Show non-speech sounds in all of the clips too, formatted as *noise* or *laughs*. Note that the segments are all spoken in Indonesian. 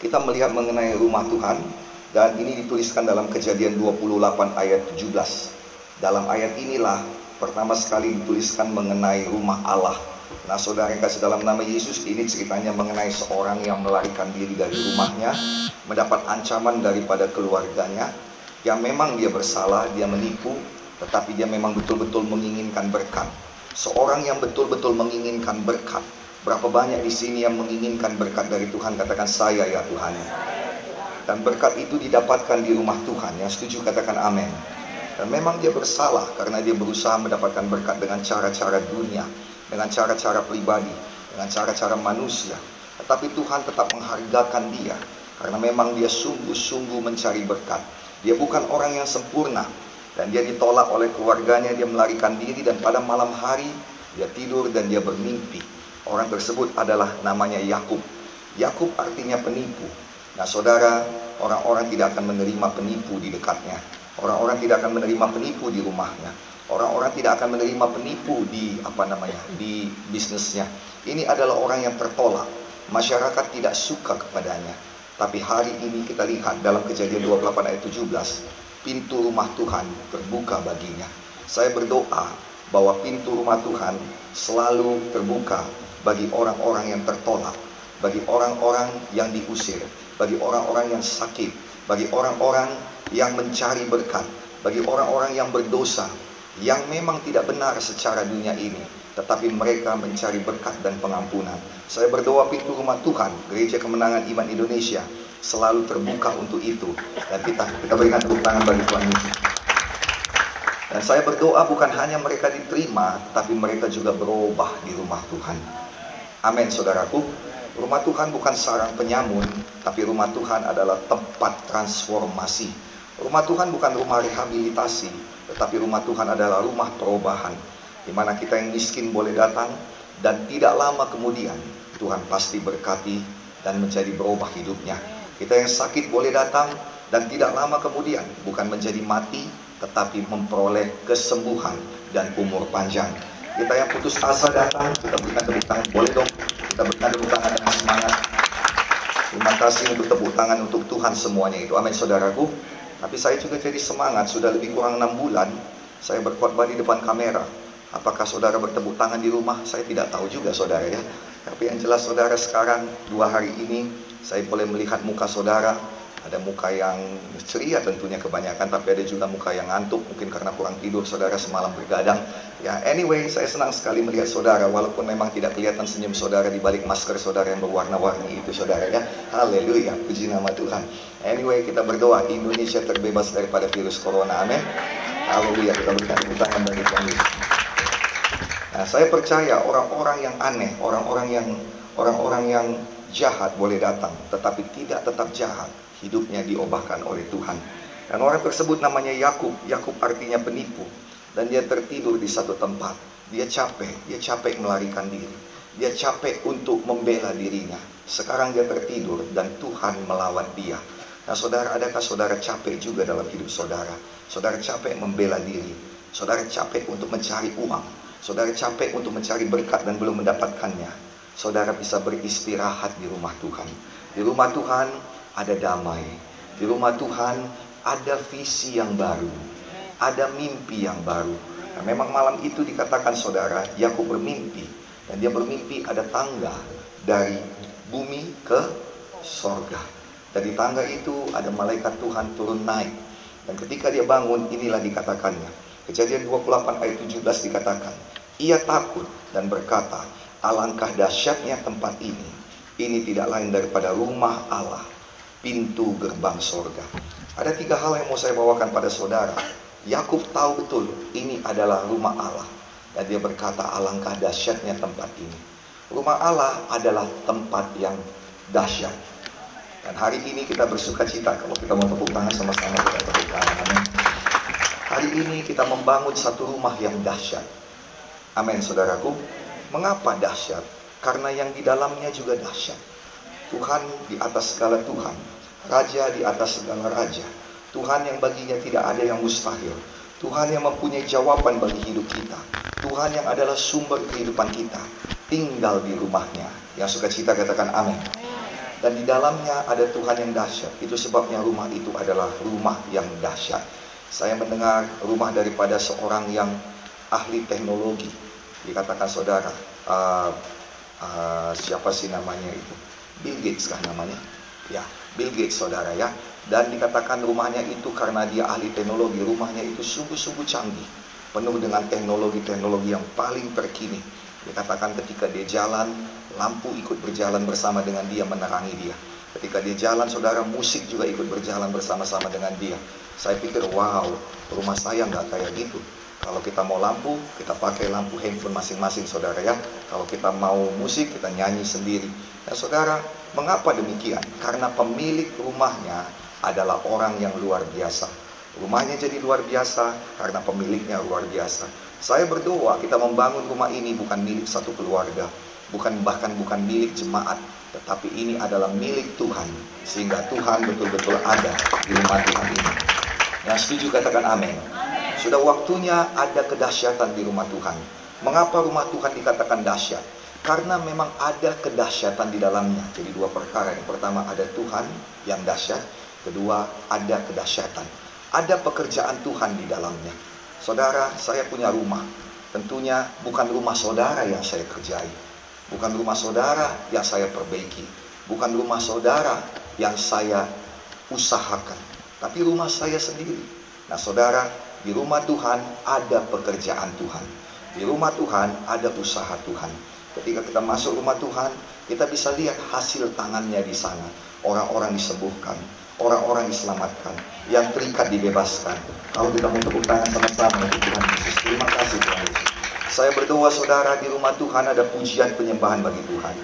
Kita melihat mengenai rumah Tuhan dan ini dituliskan dalam kejadian 28 ayat 17. Dalam ayat inilah pertama sekali dituliskan mengenai rumah Allah. Nah saudara yang kasih dalam nama Yesus ini ceritanya mengenai seorang yang melarikan diri dari rumahnya, mendapat ancaman daripada keluarganya, yang memang dia bersalah, dia menipu, tetapi dia memang betul-betul menginginkan berkat. Seorang yang betul-betul menginginkan berkat, Berapa banyak di sini yang menginginkan berkat dari Tuhan katakan saya ya Tuhan. Dan berkat itu didapatkan di rumah Tuhan. Yang setuju katakan amin. Dan memang dia bersalah karena dia berusaha mendapatkan berkat dengan cara-cara dunia, dengan cara-cara pribadi, dengan cara-cara manusia. Tetapi Tuhan tetap menghargakan dia karena memang dia sungguh-sungguh mencari berkat. Dia bukan orang yang sempurna dan dia ditolak oleh keluarganya, dia melarikan diri dan pada malam hari dia tidur dan dia bermimpi. Orang tersebut adalah namanya Yakub. Yakub artinya penipu. Nah, saudara, orang-orang tidak akan menerima penipu di dekatnya. Orang-orang tidak akan menerima penipu di rumahnya. Orang-orang tidak akan menerima penipu di apa namanya? di bisnisnya. Ini adalah orang yang tertolak. Masyarakat tidak suka kepadanya. Tapi hari ini kita lihat dalam kejadian 28 ayat 17, pintu rumah Tuhan terbuka baginya. Saya berdoa bahwa pintu rumah Tuhan selalu terbuka bagi orang-orang yang tertolak, bagi orang-orang yang diusir, bagi orang-orang yang sakit, bagi orang-orang yang mencari berkat, bagi orang-orang yang berdosa, yang memang tidak benar secara dunia ini, tetapi mereka mencari berkat dan pengampunan. Saya berdoa pintu rumah Tuhan, Gereja Kemenangan Iman Indonesia, selalu terbuka untuk itu. Dan kita, kita berikan tepuk tangan bagi Tuhan Yesus. Dan saya berdoa bukan hanya mereka diterima, tapi mereka juga berubah di rumah Tuhan. Amin saudaraku. Rumah Tuhan bukan sarang penyamun, tapi rumah Tuhan adalah tempat transformasi. Rumah Tuhan bukan rumah rehabilitasi, tetapi rumah Tuhan adalah rumah perubahan. Di mana kita yang miskin boleh datang dan tidak lama kemudian Tuhan pasti berkati dan menjadi berubah hidupnya. Kita yang sakit boleh datang dan tidak lama kemudian bukan menjadi mati tetapi memperoleh kesembuhan dan umur panjang. Kita yang putus asa datang, kita berikan tepuk tangan. Boleh dong, kita berikan tepuk tangan dengan semangat. Terima kasih untuk tepuk tangan untuk Tuhan semuanya itu. Amin saudaraku. Tapi saya juga jadi semangat, sudah lebih kurang enam bulan saya berkhotbah di depan kamera. Apakah saudara bertepuk tangan di rumah? Saya tidak tahu juga saudara ya. Tapi yang jelas saudara sekarang dua hari ini saya boleh melihat muka saudara ada muka yang ceria tentunya kebanyakan, tapi ada juga muka yang ngantuk, mungkin karena kurang tidur saudara semalam bergadang. Ya, anyway, saya senang sekali melihat saudara, walaupun memang tidak kelihatan senyum saudara di balik masker saudara yang berwarna-warni itu saudara ya. Haleluya, puji nama Tuhan. Anyway, kita berdoa Indonesia terbebas daripada virus corona, amin. Haleluya, kita berikan tepuk tangan bagi Tuhan Nah, saya percaya orang-orang yang aneh, orang-orang yang orang-orang yang jahat boleh datang, tetapi tidak tetap jahat hidupnya diobahkan oleh Tuhan. Dan orang tersebut namanya Yakub. Yakub artinya penipu. Dan dia tertidur di satu tempat. Dia capek, dia capek melarikan diri. Dia capek untuk membela dirinya. Sekarang dia tertidur dan Tuhan melawan dia. Nah saudara, adakah saudara capek juga dalam hidup saudara? Saudara capek membela diri. Saudara capek untuk mencari uang. Saudara capek untuk mencari berkat dan belum mendapatkannya. Saudara bisa beristirahat di rumah Tuhan. Di rumah Tuhan ada damai. Di rumah Tuhan ada visi yang baru, ada mimpi yang baru. Nah, memang malam itu dikatakan saudara, Yakub bermimpi dan dia bermimpi ada tangga dari bumi ke sorga. Dari tangga itu ada malaikat Tuhan turun naik. Dan ketika dia bangun, inilah dikatakannya. Kejadian 28 ayat 17 dikatakan, ia takut dan berkata, alangkah dahsyatnya tempat ini. Ini tidak lain daripada rumah Allah pintu gerbang sorga. Ada tiga hal yang mau saya bawakan pada saudara. Yakub tahu betul ini adalah rumah Allah. Dan dia berkata alangkah dahsyatnya tempat ini. Rumah Allah adalah tempat yang dahsyat. Dan hari ini kita bersuka cita kalau kita mau tepuk tangan sama-sama kita tepuk tangan. Hari ini kita membangun satu rumah yang dahsyat. Amin saudaraku. Mengapa dahsyat? Karena yang di dalamnya juga dahsyat. Tuhan di atas segala Tuhan, Raja di atas segala Raja, Tuhan yang baginya tidak ada yang mustahil, Tuhan yang mempunyai jawaban bagi hidup kita, Tuhan yang adalah sumber kehidupan kita, tinggal di rumahnya. Yang suka cita katakan amin. dan di dalamnya ada Tuhan yang dahsyat. Itu sebabnya rumah itu adalah rumah yang dahsyat. Saya mendengar rumah daripada seorang yang ahli teknologi. Dikatakan saudara, uh, uh, siapa sih namanya itu? Bill Gates kah namanya? Ya, Bill Gates saudara ya. Dan dikatakan rumahnya itu karena dia ahli teknologi, rumahnya itu sungguh-sungguh canggih. Penuh dengan teknologi-teknologi yang paling terkini. Dikatakan ketika dia jalan, lampu ikut berjalan bersama dengan dia, menerangi dia. Ketika dia jalan, saudara musik juga ikut berjalan bersama-sama dengan dia. Saya pikir, wow, rumah saya nggak kayak gitu. Kalau kita mau lampu, kita pakai lampu handphone masing-masing, saudara ya. Kalau kita mau musik, kita nyanyi sendiri. Nah, saudara, mengapa demikian? Karena pemilik rumahnya adalah orang yang luar biasa. Rumahnya jadi luar biasa karena pemiliknya luar biasa. Saya berdoa kita membangun rumah ini bukan milik satu keluarga, bukan bahkan bukan milik jemaat, tetapi ini adalah milik Tuhan sehingga Tuhan betul-betul ada di rumah Tuhan ini. Yang setuju katakan amin. Sudah waktunya ada kedahsyatan di rumah Tuhan. Mengapa rumah Tuhan dikatakan dahsyat? Karena memang ada kedahsyatan di dalamnya. Jadi dua perkara. Yang pertama ada Tuhan yang dahsyat. Kedua ada kedahsyatan. Ada pekerjaan Tuhan di dalamnya. Saudara, saya punya rumah. Tentunya bukan rumah saudara yang saya kerjai. Bukan rumah saudara yang saya perbaiki. Bukan rumah saudara yang saya usahakan. Tapi rumah saya sendiri. Nah saudara, di rumah Tuhan ada pekerjaan Tuhan. Di rumah Tuhan ada usaha Tuhan. Ketika kita masuk rumah Tuhan, kita bisa lihat hasil tangannya di sana. Orang-orang disembuhkan, orang-orang diselamatkan, yang terikat dibebaskan. Kalau kita mau tepuk tangan sama-sama Tuhan Yesus. Terima kasih Tuhan Yesus. Saya berdoa saudara di rumah Tuhan ada pujian penyembahan bagi Tuhan.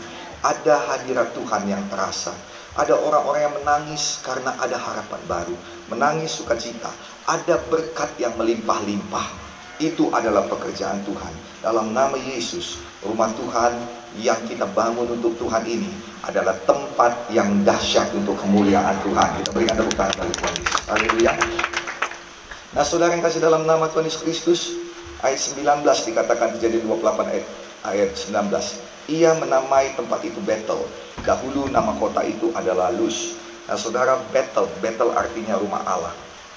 Ada hadirat Tuhan yang terasa. Ada orang-orang yang menangis karena ada harapan baru. Menangis sukacita. Ada berkat yang melimpah-limpah. Itu adalah pekerjaan Tuhan. Dalam nama Yesus, rumah Tuhan yang kita bangun untuk Tuhan ini adalah tempat yang dahsyat untuk kemuliaan Tuhan. Kita berikan tepuk tangan bagi Tuhan Yesus. Haleluya. Nah, saudara yang kasih dalam nama Tuhan Yesus Kristus, ayat 19 dikatakan jadi 28 ayat ayat 19. Ia menamai tempat itu Betel. Dahulu nama kota itu adalah Luz. Nah, saudara, Betel, Betel artinya rumah Allah.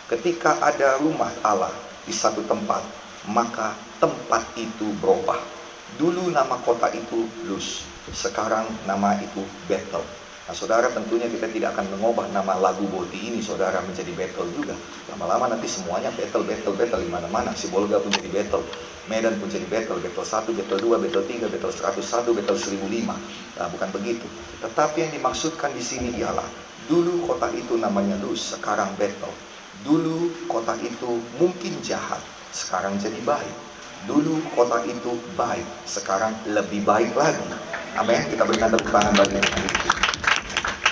Ketika ada rumah Allah di satu tempat, maka tempat itu berubah Dulu nama kota itu Luz, sekarang nama itu Betel. Nah saudara tentunya kita tidak akan mengubah nama lagu Boti ini saudara menjadi Betel juga. Lama-lama nanti semuanya Betel, Betel, Betel di mana-mana. Si Bolga pun jadi Betel, Medan pun jadi Betel, Betel 1, Betel 2, Betel 3, Betel 101, Betel 1005. Nah bukan begitu. Tetapi yang dimaksudkan di sini ialah dulu kota itu namanya Luz, sekarang Betel. Dulu kota itu mungkin jahat, sekarang jadi baik Dulu kota itu baik, sekarang lebih baik lagi. Amin. Kita berikan tepuk tangan bagi.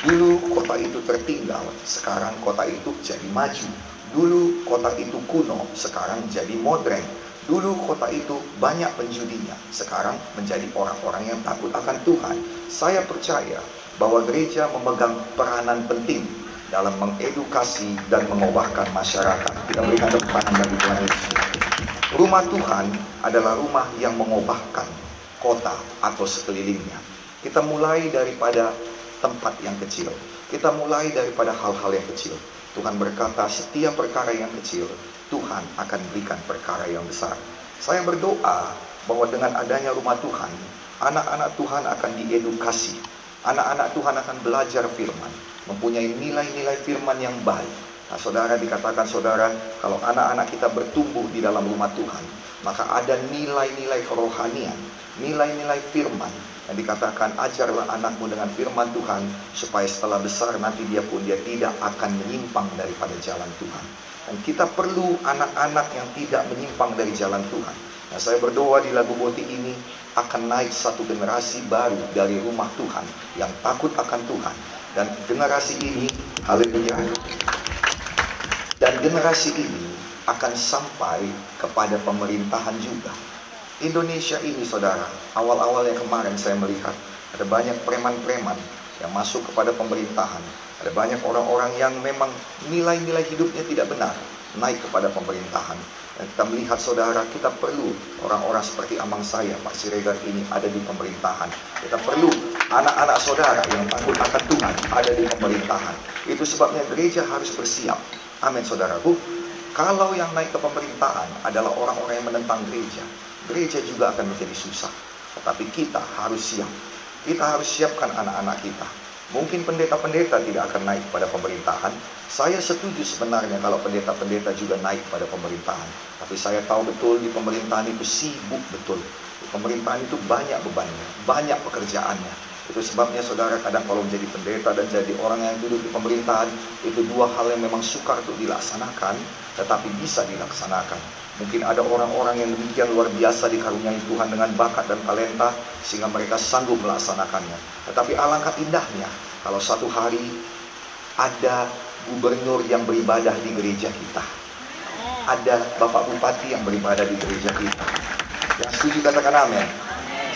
Dulu kota itu tertinggal, sekarang kota itu jadi maju. Dulu kota itu kuno, sekarang jadi modern. Dulu kota itu banyak penjudinya, sekarang menjadi orang-orang yang takut akan Tuhan. Saya percaya bahwa gereja memegang peranan penting dalam mengedukasi dan mengubahkan masyarakat. Kita berikan tangan bagi Tuhan Yesus. Rumah Tuhan adalah rumah yang mengubahkan kota atau sekelilingnya. Kita mulai daripada tempat yang kecil. Kita mulai daripada hal-hal yang kecil. Tuhan berkata, setiap perkara yang kecil, Tuhan akan berikan perkara yang besar. Saya berdoa bahwa dengan adanya rumah Tuhan, anak-anak Tuhan akan diedukasi. Anak-anak Tuhan akan belajar firman, mempunyai nilai-nilai firman yang baik Nah, saudara dikatakan saudara, kalau anak-anak kita bertumbuh di dalam rumah Tuhan, maka ada nilai-nilai kerohanian, nilai-nilai firman yang dikatakan ajarlah anakmu dengan firman Tuhan supaya setelah besar nanti dia pun dia tidak akan menyimpang daripada jalan Tuhan. Dan kita perlu anak-anak yang tidak menyimpang dari jalan Tuhan. Nah, saya berdoa di lagu boti ini akan naik satu generasi baru dari rumah Tuhan yang takut akan Tuhan. Dan generasi ini, haleluya, dan generasi ini akan sampai kepada pemerintahan juga. Indonesia ini saudara, awal-awal yang kemarin saya melihat ada banyak preman-preman yang masuk kepada pemerintahan. Ada banyak orang-orang yang memang nilai-nilai hidupnya tidak benar naik kepada pemerintahan. Dan kita melihat saudara, kita perlu orang-orang seperti amang saya, Pak Siregar ini ada di pemerintahan. Kita perlu anak-anak saudara yang takut akan Tuhan ada di pemerintahan. Itu sebabnya gereja harus bersiap. Amin saudaraku. Kalau yang naik ke pemerintahan adalah orang-orang yang menentang gereja, gereja juga akan menjadi susah. Tetapi kita harus siap. Kita harus siapkan anak-anak kita. Mungkin pendeta-pendeta tidak akan naik pada pemerintahan. Saya setuju sebenarnya kalau pendeta-pendeta juga naik pada pemerintahan. Tapi saya tahu betul di pemerintahan itu sibuk betul. Di pemerintahan itu banyak bebannya, banyak pekerjaannya. Itu sebabnya saudara kadang kalau menjadi pendeta dan jadi orang yang duduk di pemerintahan, itu dua hal yang memang sukar untuk dilaksanakan, tetapi bisa dilaksanakan. Mungkin ada orang-orang yang demikian luar biasa dikaruniai Tuhan dengan bakat dan talenta sehingga mereka sanggup melaksanakannya. Tetapi alangkah indahnya kalau satu hari ada gubernur yang beribadah di gereja kita. Ada Bapak Bupati yang beribadah di gereja kita. Yang setuju katakan amin.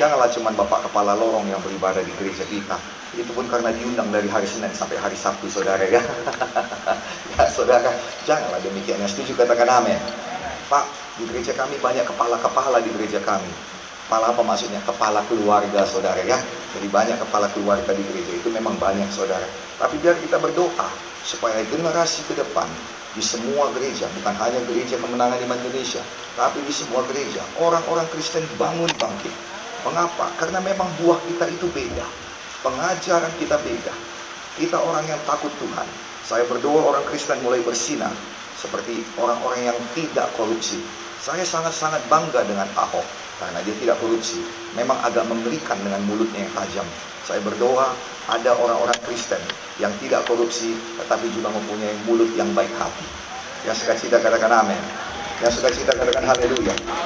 Janganlah cuma Bapak Kepala Lorong yang beribadah di gereja kita. Itu pun karena diundang dari hari Senin sampai hari Sabtu saudara ya. *laughs* ya saudara, janganlah demikian. Yang setuju katakan amin. Pak, di gereja kami banyak kepala-kepala di gereja kami. Kepala apa maksudnya? Kepala keluarga saudara ya. Jadi banyak kepala keluarga di gereja itu memang banyak saudara. Tapi biar kita berdoa supaya generasi ke depan di semua gereja, bukan hanya gereja kemenangan iman Indonesia, tapi di semua gereja, orang-orang Kristen bangun bangkit. Mengapa? Karena memang buah kita itu beda. Pengajaran kita beda. Kita orang yang takut Tuhan. Saya berdoa orang Kristen mulai bersinar seperti orang-orang yang tidak korupsi. Saya sangat-sangat bangga dengan Ahok karena dia tidak korupsi. Memang agak mengerikan dengan mulutnya yang tajam. Saya berdoa ada orang-orang Kristen yang tidak korupsi tetapi juga mempunyai mulut yang baik hati. Yang suka cita katakan amin. Yang suka cita katakan haleluya.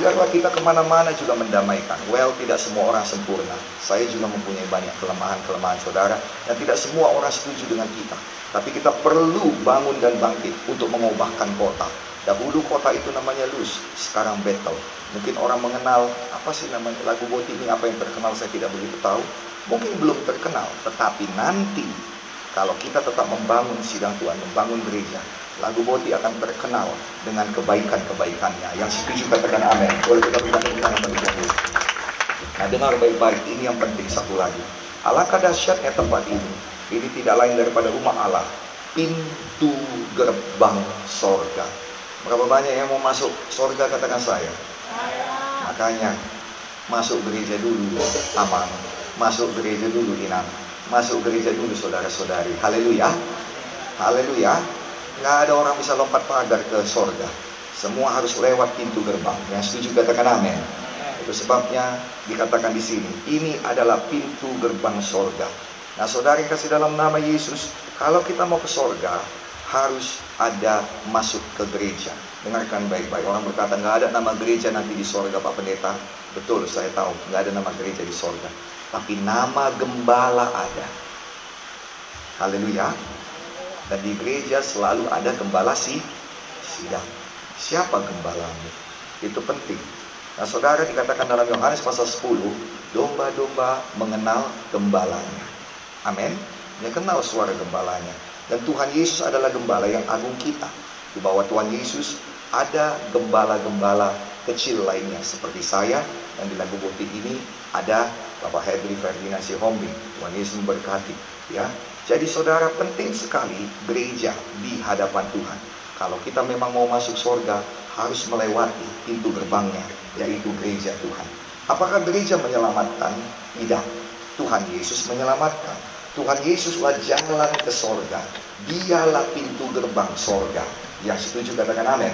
Biarlah kita ke mana-mana juga mendamaikan. Well, tidak semua orang sempurna. Saya juga mempunyai banyak kelemahan-kelemahan saudara. Dan tidak semua orang setuju dengan kita. Tapi kita perlu bangun dan bangkit untuk mengubahkan kota. Dahulu kota itu namanya Luz, sekarang Betel. Mungkin orang mengenal, apa sih namanya lagu Boti ini, apa yang terkenal saya tidak begitu tahu. Mungkin belum terkenal, tetapi nanti kalau kita tetap membangun sidang Tuhan, membangun gereja, lagu Boti akan terkenal dengan kebaikan-kebaikannya. Yang setuju katakan amin. Boleh kita berikan tepuk tangan bagi Tuhan. Nah dengar baik-baik, ini yang penting satu lagi. Alangkah dahsyatnya tempat ini. Ini tidak lain daripada rumah Allah. Pintu gerbang sorga. Berapa banyak yang mau masuk sorga katakan saya. Makanya masuk gereja dulu aman. Masuk gereja dulu inang. Masuk gereja dulu saudara-saudari. Haleluya. Haleluya. Nggak ada orang bisa lompat pagar ke sorga. Semua harus lewat pintu gerbang. Yang setuju katakan amin. Itu sebabnya dikatakan di sini, ini adalah pintu gerbang sorga. Nah saudara yang kasih dalam nama Yesus, kalau kita mau ke sorga, harus ada masuk ke gereja. Dengarkan baik-baik. Orang berkata, nggak ada nama gereja nanti di sorga Pak Pendeta. Betul, saya tahu. Nggak ada nama gereja di sorga. Tapi nama gembala ada. Haleluya. Dan di gereja selalu ada gembala si sidang. Siapa gembalamu? Itu penting. Nah saudara dikatakan dalam Yohanes pasal 10, domba-domba mengenal gembalanya. Amin. Dia kenal suara gembalanya. Dan Tuhan Yesus adalah gembala yang agung kita. Di bawah Tuhan Yesus ada gembala-gembala kecil lainnya seperti saya dan di lagu bukti ini ada Bapak Henry Ferdinand Sihombi. Tuhan Yesus memberkati. Ya, jadi saudara penting sekali gereja di hadapan Tuhan. Kalau kita memang mau masuk surga, harus melewati pintu gerbangnya, yaitu gereja Tuhan. Apakah gereja menyelamatkan? Tidak. Tuhan Yesus menyelamatkan. Tuhan Yesuslah jalan ke sorga. Dialah pintu gerbang sorga. Yang setuju katakan amin.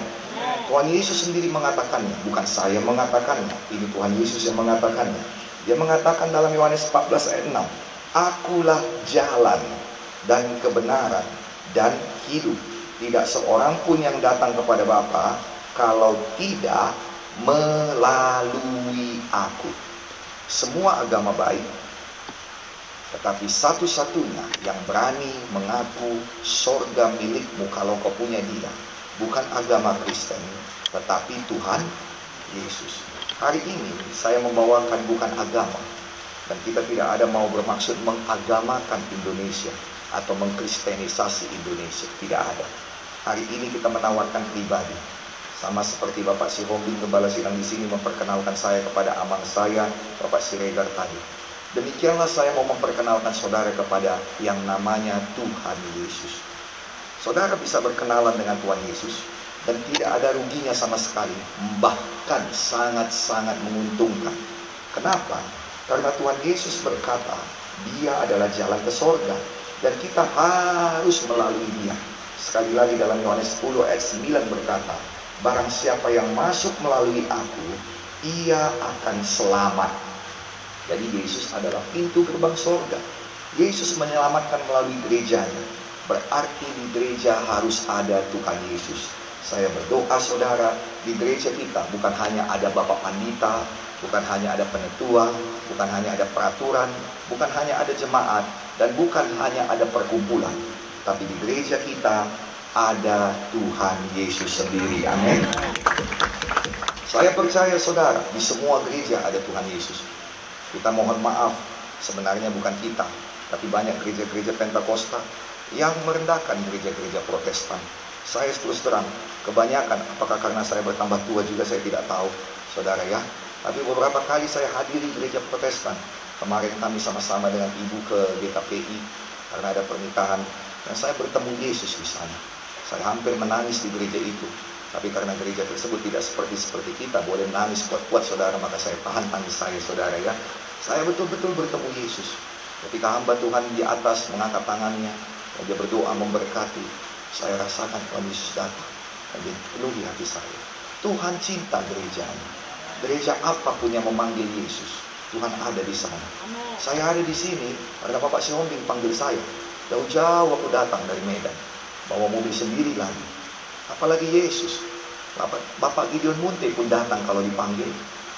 Tuhan Yesus sendiri mengatakannya, bukan saya mengatakannya. Ini Tuhan Yesus yang mengatakannya. Dia mengatakan dalam Yohanes 14 ayat 6, Akulah jalan dan kebenaran dan hidup. Tidak seorang pun yang datang kepada Bapa kalau tidak melalui aku. Semua agama baik, tetapi satu-satunya yang berani mengaku sorga milikmu kalau kau punya dia. Bukan agama Kristen, tetapi Tuhan Yesus. Hari ini saya membawakan bukan agama. Dan kita tidak ada mau bermaksud mengagamakan Indonesia atau mengkristenisasi Indonesia. Tidak ada. Hari ini kita menawarkan pribadi. Sama seperti Bapak Si Sihombing Gembala Sidang di sini memperkenalkan saya kepada amang saya, Bapak Siregar tadi. Demikianlah saya mau memperkenalkan saudara kepada yang namanya Tuhan Yesus. Saudara bisa berkenalan dengan Tuhan Yesus dan tidak ada ruginya sama sekali, bahkan sangat-sangat menguntungkan. Kenapa? Karena Tuhan Yesus berkata, dia adalah jalan ke sorga dan kita harus melalui dia. Sekali lagi dalam Yohanes 10 ayat 9 berkata, Barang siapa yang masuk melalui aku, ia akan selamat. Jadi Yesus adalah pintu gerbang sorga. Yesus menyelamatkan melalui gerejanya. Berarti di gereja harus ada Tuhan Yesus. Saya berdoa saudara, di gereja kita bukan hanya ada Bapak Pandita, bukan hanya ada penetua, bukan hanya ada peraturan, bukan hanya ada jemaat, dan bukan hanya ada perkumpulan. Tapi di gereja kita ada Tuhan Yesus sendiri. Amin. Saya percaya saudara, di semua gereja ada Tuhan Yesus. Kita mohon maaf, sebenarnya bukan kita, tapi banyak gereja-gereja Pentakosta yang merendahkan gereja-gereja Protestan. Saya terus terang, kebanyakan, apakah karena saya bertambah tua juga saya tidak tahu, saudara ya. Tapi beberapa kali saya hadiri gereja Protestan. Kemarin kami sama-sama dengan ibu ke GKPI karena ada pernikahan. Dan saya bertemu Yesus di sana. Saya hampir menangis di gereja itu. Tapi karena gereja tersebut tidak seperti seperti kita, boleh menangis kuat-kuat saudara, maka saya tahan tangis saya saudara ya. Saya betul-betul bertemu Yesus. Ketika hamba Tuhan di atas mengangkat tangannya, dan dia berdoa memberkati, saya rasakan Tuhan Yesus datang dan dia penuhi hati saya. Tuhan cinta gerejanya. Gereja apa pun yang memanggil Yesus, Tuhan ada di sana. Saya ada di sini karena Bapak Siombing panggil saya. Jauh-jauh aku datang dari Medan bawa mobil sendiri lagi. Apalagi Yesus. Bapak, Bapak Gideon Munte pun datang kalau dipanggil.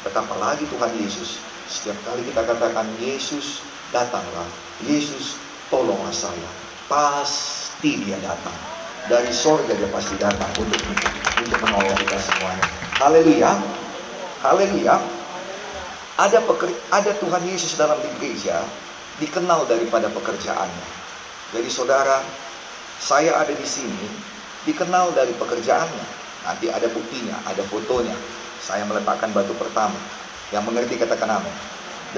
Betapa lagi Tuhan Yesus. Setiap kali kita katakan Yesus datanglah. Yesus tolonglah saya. Pasti dia datang. Dari sorga dia pasti datang untuk untuk menolong kita semuanya. Haleluya. Haleluya. Ada peker, ada Tuhan Yesus dalam di gereja dikenal daripada pekerjaannya. Jadi saudara, saya ada di sini dikenal dari pekerjaannya. Nanti ada buktinya, ada fotonya. Saya meletakkan batu pertama. Yang mengerti katakan amin.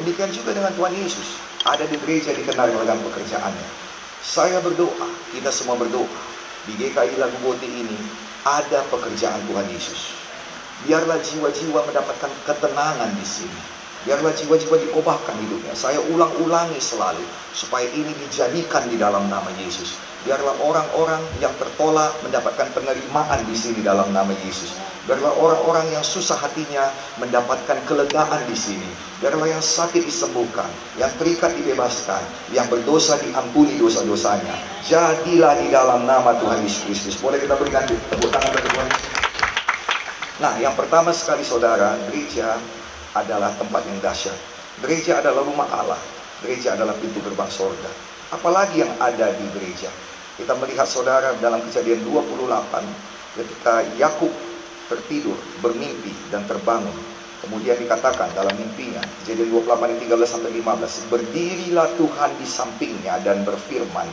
Demikian juga dengan Tuhan Yesus. Ada di gereja dikenal dengan pekerjaannya. Saya berdoa, kita semua berdoa. Di GKI Lagu Bote ini ada pekerjaan Tuhan Yesus. Biarlah jiwa-jiwa mendapatkan ketenangan di sini. Biarlah jiwa-jiwa diubahkan hidupnya. Saya ulang-ulangi selalu supaya ini dijadikan di dalam nama Yesus. Biarlah orang-orang yang tertolak mendapatkan penerimaan di sini dalam nama Yesus. Biarlah orang-orang yang susah hatinya mendapatkan kelegaan di sini. Biarlah yang sakit disembuhkan, yang terikat dibebaskan, yang berdosa diampuni dosa-dosanya. Jadilah di dalam nama Tuhan Yesus Kristus. Boleh kita berikan tepuk tangan bagi Tuhan. Nah, yang pertama sekali saudara, gereja adalah tempat yang dahsyat. Gereja adalah rumah Allah. Gereja adalah pintu gerbang sorga. Apalagi yang ada di gereja? Kita melihat saudara dalam kejadian 28 ketika Yakub tertidur, bermimpi dan terbangun. Kemudian dikatakan dalam mimpinya, kejadian 28 ayat 13 sampai 15, berdirilah Tuhan di sampingnya dan berfirman,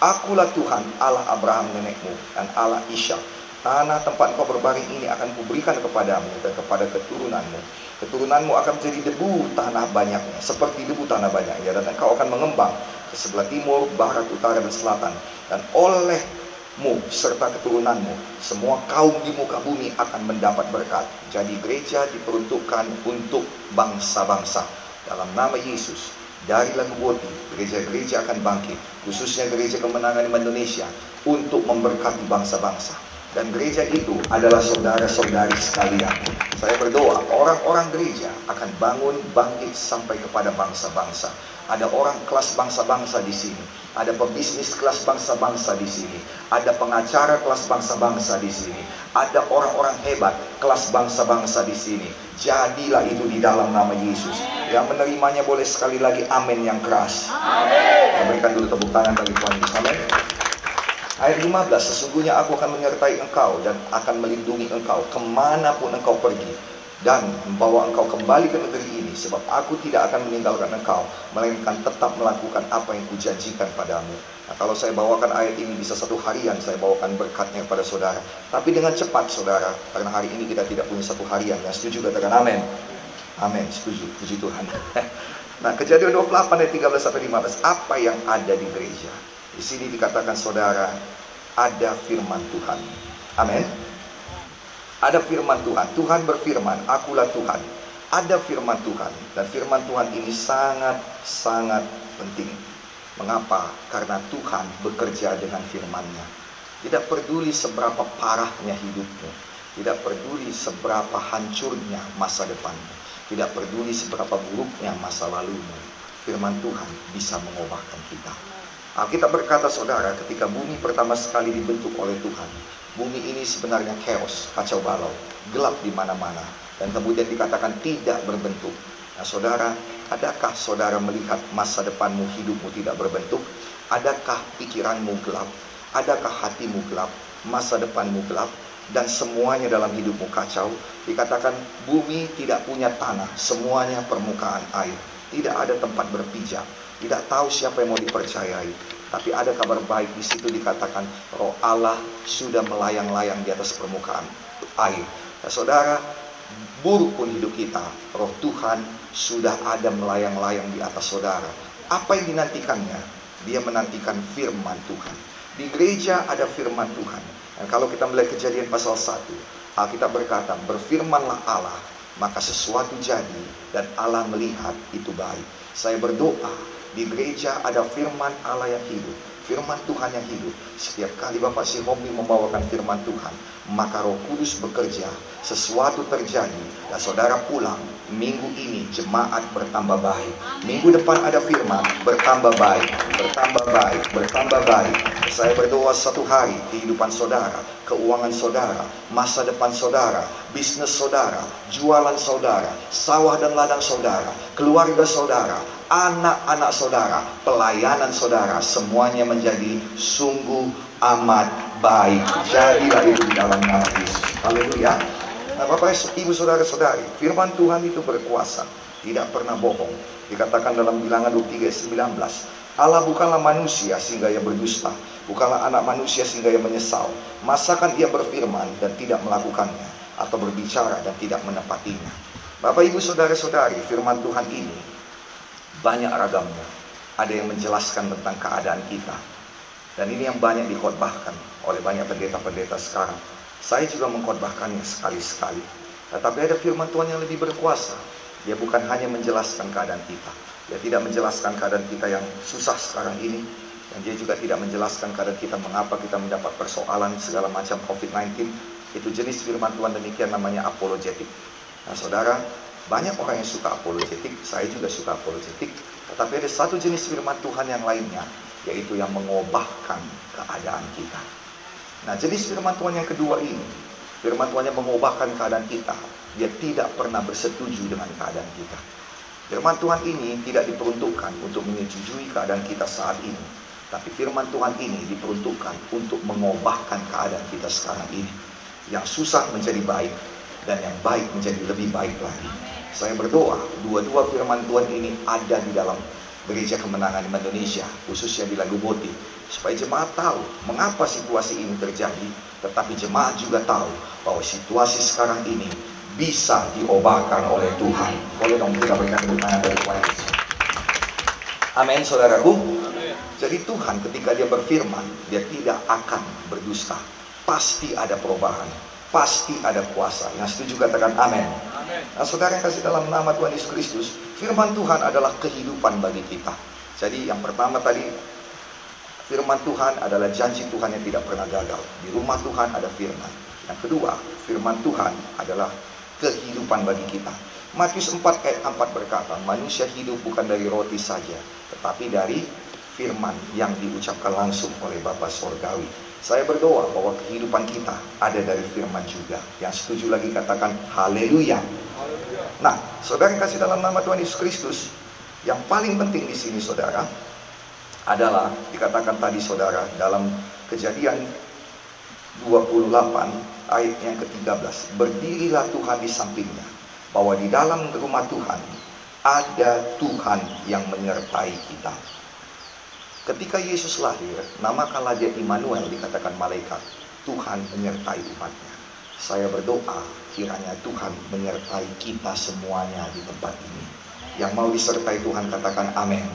Akulah Tuhan Allah Abraham nenekmu dan Allah Ishak. Tanah tempat kau berbaring ini akan kuberikan kepadamu dan kepada keturunanmu. Keturunanmu akan menjadi debu tanah banyaknya, seperti debu tanah banyaknya, dan kau akan mengembang ke sebelah timur, barat, utara, dan selatan. Dan olehmu serta keturunanmu, semua kaum di muka bumi akan mendapat berkat. Jadi gereja diperuntukkan untuk bangsa-bangsa. Dalam nama Yesus, dari lagu boti, gereja-gereja akan bangkit. Khususnya gereja kemenangan Indonesia untuk memberkati bangsa-bangsa. Dan gereja itu adalah saudara-saudari sekalian. Saya berdoa, orang-orang gereja akan bangun bangkit sampai kepada bangsa-bangsa. Ada orang kelas bangsa-bangsa di sini. Ada pebisnis kelas bangsa-bangsa di sini. Ada pengacara kelas bangsa-bangsa di sini. Ada orang-orang hebat kelas bangsa-bangsa di sini. Jadilah itu di dalam nama Yesus. Yang menerimanya boleh sekali lagi amin yang keras. Amin. Berikan dulu tepuk tangan bagi Tuhan Yesus. Amin. Ayat 15, sesungguhnya aku akan menyertai engkau dan akan melindungi engkau ke mana pun engkau pergi dan membawa engkau kembali ke negeri ini sebab aku tidak akan meninggalkan engkau melainkan tetap melakukan apa yang kujanjikan padamu Nah, kalau saya bawakan ayat ini bisa satu harian saya bawakan berkatnya kepada saudara. Tapi dengan cepat saudara, karena hari ini kita tidak punya satu harian. Yang setuju katakan amin. Amin, setuju. Puji Tuhan. *laughs* nah, kejadian 28 ayat 13 sampai 15. Apa yang ada di gereja? Di sini dikatakan saudara, ada firman Tuhan. Amin. Ada firman Tuhan. Tuhan berfirman, akulah Tuhan. Ada firman Tuhan. Dan firman Tuhan ini sangat-sangat penting. Mengapa? Karena Tuhan bekerja dengan firman-Nya. Tidak peduli seberapa parahnya hidupmu. Tidak peduli seberapa hancurnya masa depanmu. Tidak peduli seberapa buruknya masa lalumu. Firman Tuhan bisa mengubahkan kita. Alkitab berkata saudara ketika bumi pertama sekali dibentuk oleh Tuhan. Bumi ini sebenarnya chaos, kacau balau, gelap di mana-mana. Dan kemudian dikatakan tidak berbentuk. Nah saudara, adakah saudara melihat masa depanmu hidupmu tidak berbentuk? Adakah pikiranmu gelap? Adakah hatimu gelap? Masa depanmu gelap? Dan semuanya dalam hidupmu kacau? Dikatakan bumi tidak punya tanah, semuanya permukaan air. Tidak ada tempat berpijak. Tidak tahu siapa yang mau dipercayai. Tapi ada kabar baik di situ dikatakan roh Allah sudah melayang-layang di atas permukaan air. Nah, saudara, buruk pun hidup kita, roh Tuhan sudah ada melayang-layang di atas saudara. Apa yang dinantikannya? Dia menantikan firman Tuhan. Di gereja ada firman Tuhan. Dan kalau kita melihat kejadian pasal 1, Alkitab berkata, berfirmanlah Allah, maka sesuatu jadi dan Allah melihat itu baik. Saya berdoa, di gereja ada firman Allah yang hidup firman Tuhan yang hidup. Setiap kali Bapak si Homi membawakan firman Tuhan, maka Roh Kudus bekerja, sesuatu terjadi, dan saudara pulang. Minggu ini jemaat bertambah baik. Minggu depan ada firman, bertambah baik, bertambah baik, bertambah baik. Saya berdoa satu hari kehidupan saudara, keuangan saudara, masa depan saudara, bisnis saudara, jualan saudara, sawah dan ladang saudara, keluarga saudara, anak-anak saudara, pelayanan saudara, semuanya menjadi sungguh amat baik. Jadilah itu di dalam nama Yesus. Haleluya. Nah, Bapak Ibu saudara-saudari, firman Tuhan itu berkuasa, tidak pernah bohong. Dikatakan dalam bilangan 23 19, Allah bukanlah manusia sehingga ia berdusta, bukanlah anak manusia sehingga ia menyesal. Masakan ia berfirman dan tidak melakukannya, atau berbicara dan tidak menepatinya. Bapak Ibu saudara-saudari, firman Tuhan ini banyak ragamnya. Ada yang menjelaskan tentang keadaan kita. Dan ini yang banyak dikhotbahkan oleh banyak pendeta-pendeta sekarang. Saya juga mengkhotbahkannya sekali-sekali. Tetapi ada firman Tuhan yang lebih berkuasa. Dia bukan hanya menjelaskan keadaan kita. Dia tidak menjelaskan keadaan kita yang susah sekarang ini. Dan dia juga tidak menjelaskan keadaan kita mengapa kita mendapat persoalan segala macam COVID-19. Itu jenis firman Tuhan demikian namanya apologetik. Nah saudara, banyak orang yang suka apologetik, saya juga suka apologetik. Tetapi ada satu jenis firman Tuhan yang lainnya, yaitu yang mengubahkan keadaan kita. Nah jenis firman Tuhan yang kedua ini, firman Tuhan yang mengubahkan keadaan kita, dia tidak pernah bersetuju dengan keadaan kita. Firman Tuhan ini tidak diperuntukkan untuk menyetujui keadaan kita saat ini. Tapi firman Tuhan ini diperuntukkan untuk mengubahkan keadaan kita sekarang ini. Yang susah menjadi baik, dan yang baik menjadi lebih baik lagi. Saya berdoa, dua-dua firman Tuhan ini ada di dalam gereja kemenangan Indonesia, khususnya di Lagu Boti. Supaya jemaat tahu mengapa situasi ini terjadi, tetapi jemaat juga tahu bahwa situasi sekarang ini bisa diobahkan oleh Tuhan. Boleh dong kita berikan tepuk dari Tuhan Amin saudaraku. Jadi Tuhan ketika dia berfirman, dia tidak akan berdusta. Pasti ada perubahan. Pasti ada kuasa. Yang setuju katakan amin. Nah, saudara yang kasih dalam nama Tuhan Yesus Kristus, firman Tuhan adalah kehidupan bagi kita. Jadi yang pertama tadi, firman Tuhan adalah janji Tuhan yang tidak pernah gagal. Di rumah Tuhan ada firman. Yang kedua, firman Tuhan adalah kehidupan bagi kita. Matius 4 ayat 4 berkata, manusia hidup bukan dari roti saja, tetapi dari firman yang diucapkan langsung oleh Bapa Sorgawi. Saya berdoa bahwa kehidupan kita ada dari firman juga. Yang setuju lagi katakan haleluya. Nah, saudara yang kasih dalam nama Tuhan Yesus Kristus, yang paling penting di sini saudara adalah dikatakan tadi saudara dalam kejadian 28 ayat yang ke-13. Berdirilah Tuhan di sampingnya. Bahwa di dalam rumah Tuhan ada Tuhan yang menyertai kita. Ketika Yesus lahir, namakanlah dia Immanuel dikatakan malaikat. Tuhan menyertai umatnya. Saya berdoa kiranya Tuhan menyertai kita semuanya di tempat ini. Yang mau disertai Tuhan katakan amin.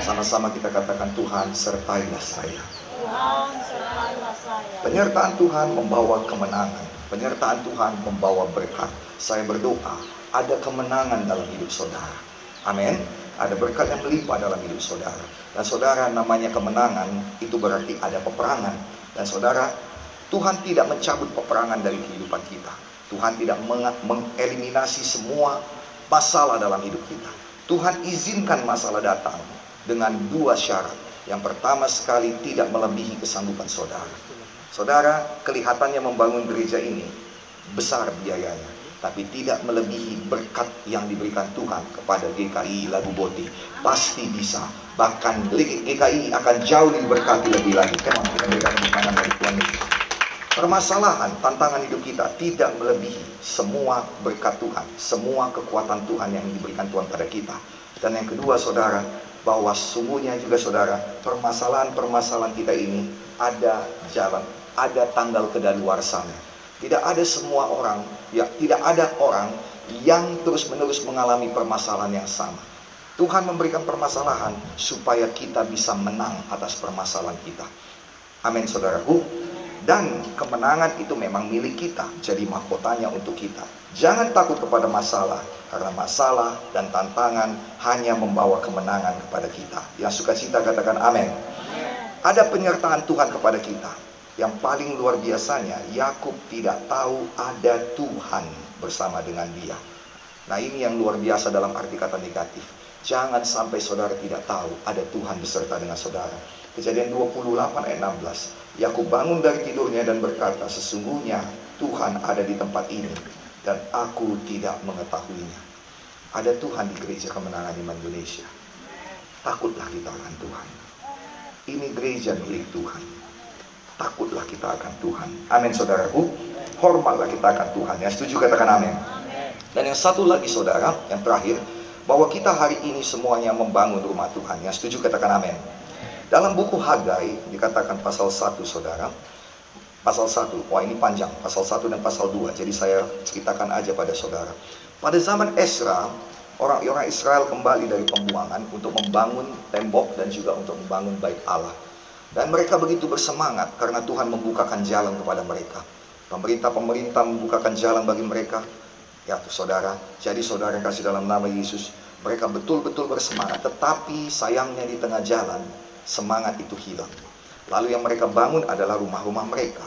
Sama-sama kita katakan Tuhan sertailah saya. Tuhan sertailah saya. Penyertaan Tuhan membawa kemenangan. Penyertaan Tuhan membawa berkat. Saya berdoa ada kemenangan dalam hidup saudara. Amin. Ada berkat yang melimpah dalam hidup saudara. Dan saudara namanya kemenangan itu berarti ada peperangan. Dan saudara, Tuhan tidak mencabut peperangan dari kehidupan kita. Tuhan tidak mengeliminasi semua masalah dalam hidup kita. Tuhan izinkan masalah datang dengan dua syarat. Yang pertama sekali tidak melebihi kesanggupan saudara. Saudara, kelihatannya membangun gereja ini besar biayanya tapi tidak melebihi berkat yang diberikan Tuhan kepada GKI Lagu Boti. Pasti bisa. Bahkan GKI akan jauh lebih berkati lebih lagi. Kenapa kita berikan tangan dari Tuhan Permasalahan, tantangan hidup kita tidak melebihi semua berkat Tuhan, semua kekuatan Tuhan yang diberikan Tuhan pada kita. Dan yang kedua, saudara, bahwa sungguhnya juga saudara, permasalahan-permasalahan kita ini ada jalan, ada tanggal kedaluarsanya tidak ada semua orang, ya tidak ada orang yang terus-menerus mengalami permasalahan yang sama. Tuhan memberikan permasalahan supaya kita bisa menang atas permasalahan kita. Amin saudaraku. Dan kemenangan itu memang milik kita, jadi mahkotanya untuk kita. Jangan takut kepada masalah, karena masalah dan tantangan hanya membawa kemenangan kepada kita. Yang suka cita katakan amin. Ada penyertaan Tuhan kepada kita. Yang paling luar biasanya, Yakub tidak tahu ada Tuhan bersama dengan dia. Nah ini yang luar biasa dalam arti kata negatif. Jangan sampai saudara tidak tahu ada Tuhan beserta dengan saudara. Kejadian 28 ayat 16. Yakub bangun dari tidurnya dan berkata, sesungguhnya Tuhan ada di tempat ini dan aku tidak mengetahuinya. Ada Tuhan di gereja kemenangan iman Indonesia. Takutlah kita akan Tuhan. Ini gereja milik Tuhan takutlah kita akan Tuhan. Amin saudaraku. Hormatlah kita akan Tuhan. Yang setuju katakan amin. Dan yang satu lagi saudara, yang terakhir, bahwa kita hari ini semuanya membangun rumah Tuhan. Yang setuju katakan amin. Dalam buku Hagai dikatakan pasal 1 saudara. Pasal 1, wah ini panjang, pasal 1 dan pasal 2. Jadi saya ceritakan aja pada saudara. Pada zaman Esra, orang-orang Israel kembali dari pembuangan untuk membangun tembok dan juga untuk membangun bait Allah. Dan mereka begitu bersemangat karena Tuhan membukakan jalan kepada mereka. Pemerintah-pemerintah membukakan jalan bagi mereka. Ya saudara, jadi saudara yang kasih dalam nama Yesus, mereka betul-betul bersemangat. Tetapi sayangnya di tengah jalan, semangat itu hilang. Lalu yang mereka bangun adalah rumah-rumah mereka.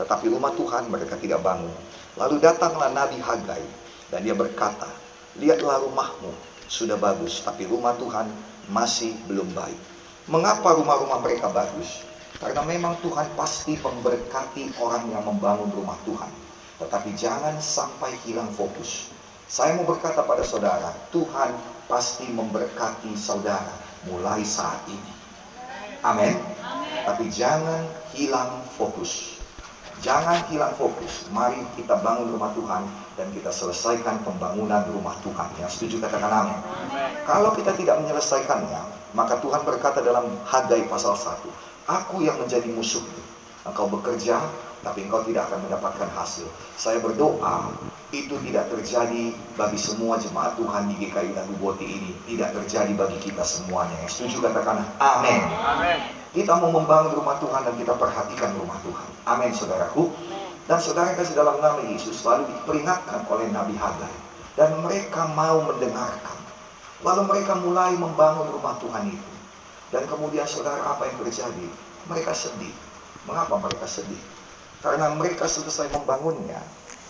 Tetapi rumah Tuhan mereka tidak bangun. Lalu datanglah Nabi Hagai dan dia berkata, lihatlah rumahmu sudah bagus, tapi rumah Tuhan masih belum baik. Mengapa rumah-rumah mereka bagus? Karena memang Tuhan pasti memberkati orang yang membangun rumah Tuhan. Tetapi jangan sampai hilang fokus. Saya mau berkata pada saudara, Tuhan pasti memberkati saudara mulai saat ini. Amin. Tapi jangan hilang fokus. Jangan hilang fokus. Mari kita bangun rumah Tuhan dan kita selesaikan pembangunan rumah Tuhan. Yang setuju katakan amin. Kalau kita tidak menyelesaikannya, maka Tuhan berkata dalam Hagai pasal 1, Aku yang menjadi musuhmu. Engkau bekerja, tapi engkau tidak akan mendapatkan hasil. Saya berdoa, itu tidak terjadi bagi semua jemaat Tuhan di GKI dan Boti ini. Tidak terjadi bagi kita semuanya. Yang setuju katakan amin. Kita mau membangun rumah Tuhan dan kita perhatikan rumah Tuhan. Amin saudaraku. Dan saudara kasih dalam nama Yesus selalu diperingatkan oleh Nabi Hagai. Dan mereka mau mendengarkan. Lalu mereka mulai membangun rumah Tuhan itu. Dan kemudian saudara apa yang terjadi? Mereka sedih. Mengapa mereka sedih? Karena mereka selesai membangunnya,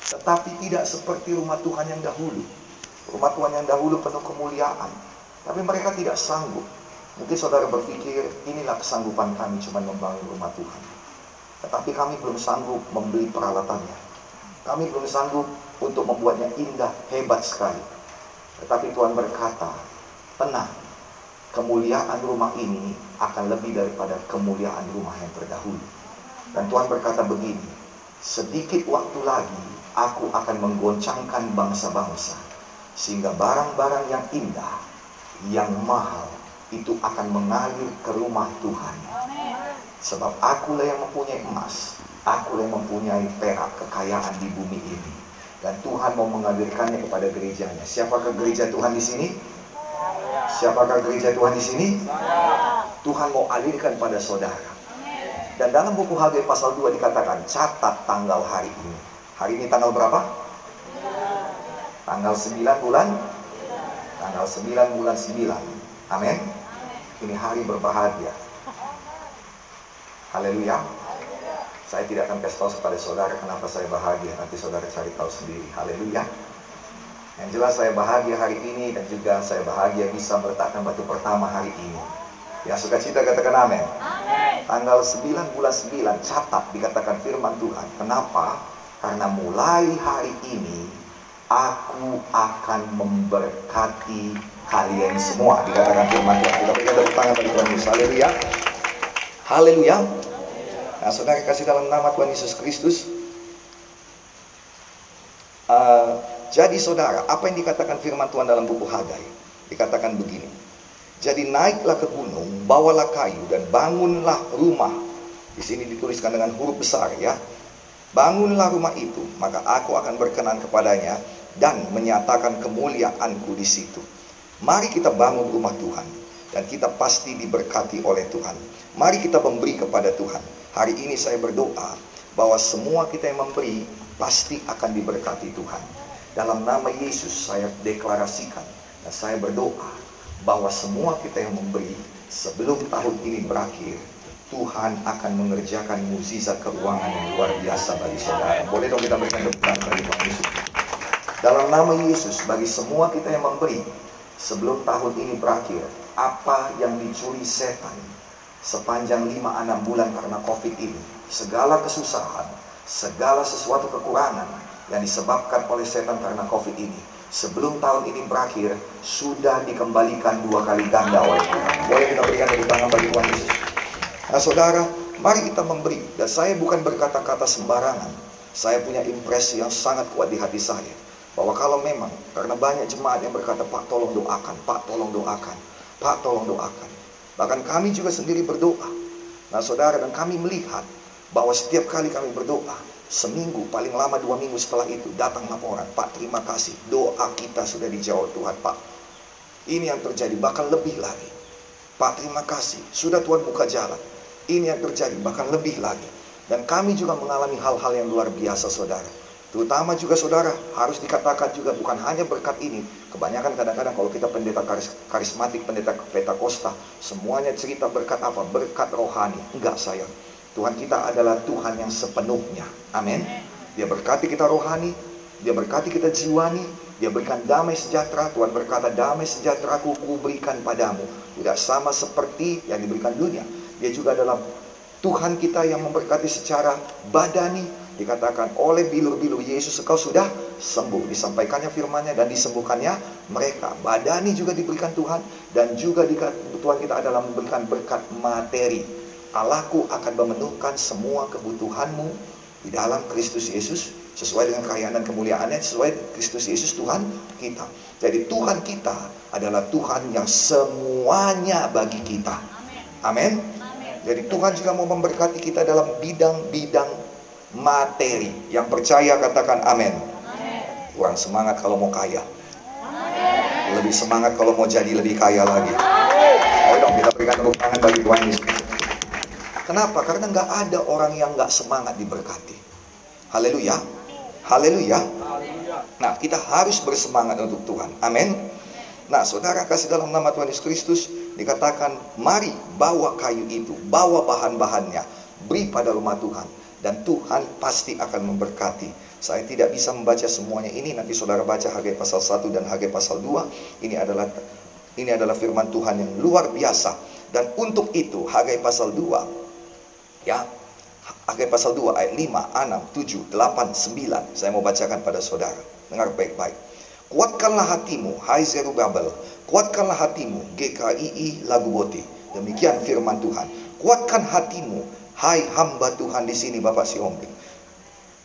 tetapi tidak seperti rumah Tuhan yang dahulu. Rumah Tuhan yang dahulu penuh kemuliaan. Tapi mereka tidak sanggup. Mungkin saudara berpikir, inilah kesanggupan kami cuma membangun rumah Tuhan. Tetapi kami belum sanggup membeli peralatannya. Kami belum sanggup untuk membuatnya indah, hebat sekali. Tetapi Tuhan berkata, tenang, kemuliaan rumah ini akan lebih daripada kemuliaan rumah yang terdahulu. Dan Tuhan berkata begini, sedikit waktu lagi aku akan menggoncangkan bangsa-bangsa, sehingga barang-barang yang indah, yang mahal, itu akan mengalir ke rumah Tuhan. Sebab akulah yang mempunyai emas, akulah yang mempunyai perak kekayaan di bumi ini. Dan Tuhan mau mengalirkannya kepada gerejanya. Siapakah gereja Tuhan di sini? Siapakah gereja Tuhan di sini? Tuhan mau alirkan pada saudara. Dan dalam buku Hagai pasal 2 dikatakan, catat tanggal hari ini. Hari ini tanggal berapa? Tanggal 9 bulan? Tanggal 9 bulan 9. Amin. Ini hari berbahagia. Haleluya. Saya tidak akan kasih tahu kepada saudara kenapa saya bahagia. Nanti saudara cari tahu sendiri. Haleluya. Yang jelas saya bahagia hari ini dan juga saya bahagia bisa meletakkan batu pertama hari ini. Yang suka cita katakan amin. Tanggal 9 bulan 9 catat dikatakan firman Tuhan. Kenapa? Karena mulai hari ini aku akan memberkati kalian semua dikatakan firman Tuhan. Kita berikan tepuk tangan bagi Tuhan Yesus. Haleluya. Haleluya. Nah, saudara kasih dalam nama Tuhan Yesus Kristus. Uh, jadi saudara, apa yang dikatakan firman Tuhan dalam buku Hagai? Dikatakan begini. Jadi naiklah ke gunung, bawalah kayu dan bangunlah rumah. Di sini dituliskan dengan huruf besar ya. Bangunlah rumah itu, maka aku akan berkenan kepadanya dan menyatakan kemuliaanku di situ. Mari kita bangun rumah Tuhan dan kita pasti diberkati oleh Tuhan. Mari kita memberi kepada Tuhan. Hari ini saya berdoa bahwa semua kita yang memberi pasti akan diberkati Tuhan. Dalam nama Yesus saya deklarasikan dan saya berdoa bahwa semua kita yang memberi sebelum tahun ini berakhir Tuhan akan mengerjakan mukjizat keuangan yang luar biasa bagi saudara. Boleh dong kita berikan tepuk bagi Tuhan Yesus. Dalam nama Yesus bagi semua kita yang memberi sebelum tahun ini berakhir, apa yang dicuri setan sepanjang 5-6 bulan karena COVID ini, segala kesusahan, segala sesuatu kekurangan yang disebabkan oleh setan karena COVID ini, sebelum tahun ini berakhir, sudah dikembalikan dua kali ganda oleh Tuhan. Boleh kita berikan tepuk tangan bagi Tuhan Yesus. Nah saudara, mari kita memberi. Dan saya bukan berkata-kata sembarangan. Saya punya impresi yang sangat kuat di hati saya. Bahwa kalau memang, karena banyak jemaat yang berkata, Pak tolong doakan, Pak tolong doakan, Pak tolong doakan. Bahkan kami juga sendiri berdoa. Nah saudara dan kami melihat bahwa setiap kali kami berdoa, seminggu paling lama dua minggu setelah itu datang laporan, Pak terima kasih, doa kita sudah dijawab Tuhan Pak. Ini yang terjadi, bahkan lebih lagi. Pak terima kasih, sudah Tuhan buka jalan. Ini yang terjadi, bahkan lebih lagi. Dan kami juga mengalami hal-hal yang luar biasa saudara. Terutama juga saudara, harus dikatakan juga bukan hanya berkat ini. Kebanyakan kadang-kadang kalau kita pendeta karis, karismatik, pendeta petakosta, semuanya cerita berkat apa? Berkat rohani. Enggak sayang. Tuhan kita adalah Tuhan yang sepenuhnya. Amin. Dia berkati kita rohani, dia berkati kita jiwani, dia berikan damai sejahtera. Tuhan berkata, damai sejahtera ku berikan padamu. Tidak sama seperti yang diberikan dunia. Dia juga adalah Tuhan kita yang memberkati secara badani, Dikatakan oleh bilur-bilur Yesus engkau sudah sembuh. Disampaikannya firmannya dan disembuhkannya mereka. Badani juga diberikan Tuhan. Dan juga Tuhan kita adalah memberikan berkat materi. Allahku akan memenuhkan semua kebutuhanmu di dalam Kristus Yesus. Sesuai dengan kekayaan dan kemuliaannya. Sesuai Kristus Yesus Tuhan kita. Jadi Tuhan kita adalah Tuhan yang semuanya bagi kita. Amin. Jadi Tuhan juga mau memberkati kita dalam bidang-bidang materi. Yang percaya katakan amin. Kurang semangat kalau mau kaya. Amen. Lebih semangat kalau mau jadi lebih kaya lagi. Ayo dong kita berikan tepuk tangan bagi Tuhan Yesus. Kenapa? Karena nggak ada orang yang nggak semangat diberkati. Haleluya. Haleluya. Nah, kita harus bersemangat untuk Tuhan. Amin. Nah, saudara kasih dalam nama Tuhan Yesus Kristus dikatakan, mari bawa kayu itu, bawa bahan-bahannya, beri pada rumah Tuhan dan Tuhan pasti akan memberkati. Saya tidak bisa membaca semuanya ini, nanti saudara baca Hagai pasal 1 dan Hagai pasal 2. Ini adalah ini adalah firman Tuhan yang luar biasa. Dan untuk itu Hagai pasal 2 ya Hagai pasal 2 ayat 5, 6, 7, 8, 9. Saya mau bacakan pada saudara. Dengar baik-baik. Kuatkanlah hatimu, hai Zerubabel. Kuatkanlah hatimu, GKII lagu boti. Demikian firman Tuhan. Kuatkan hatimu, Hai hamba Tuhan di sini Bapak Siombing.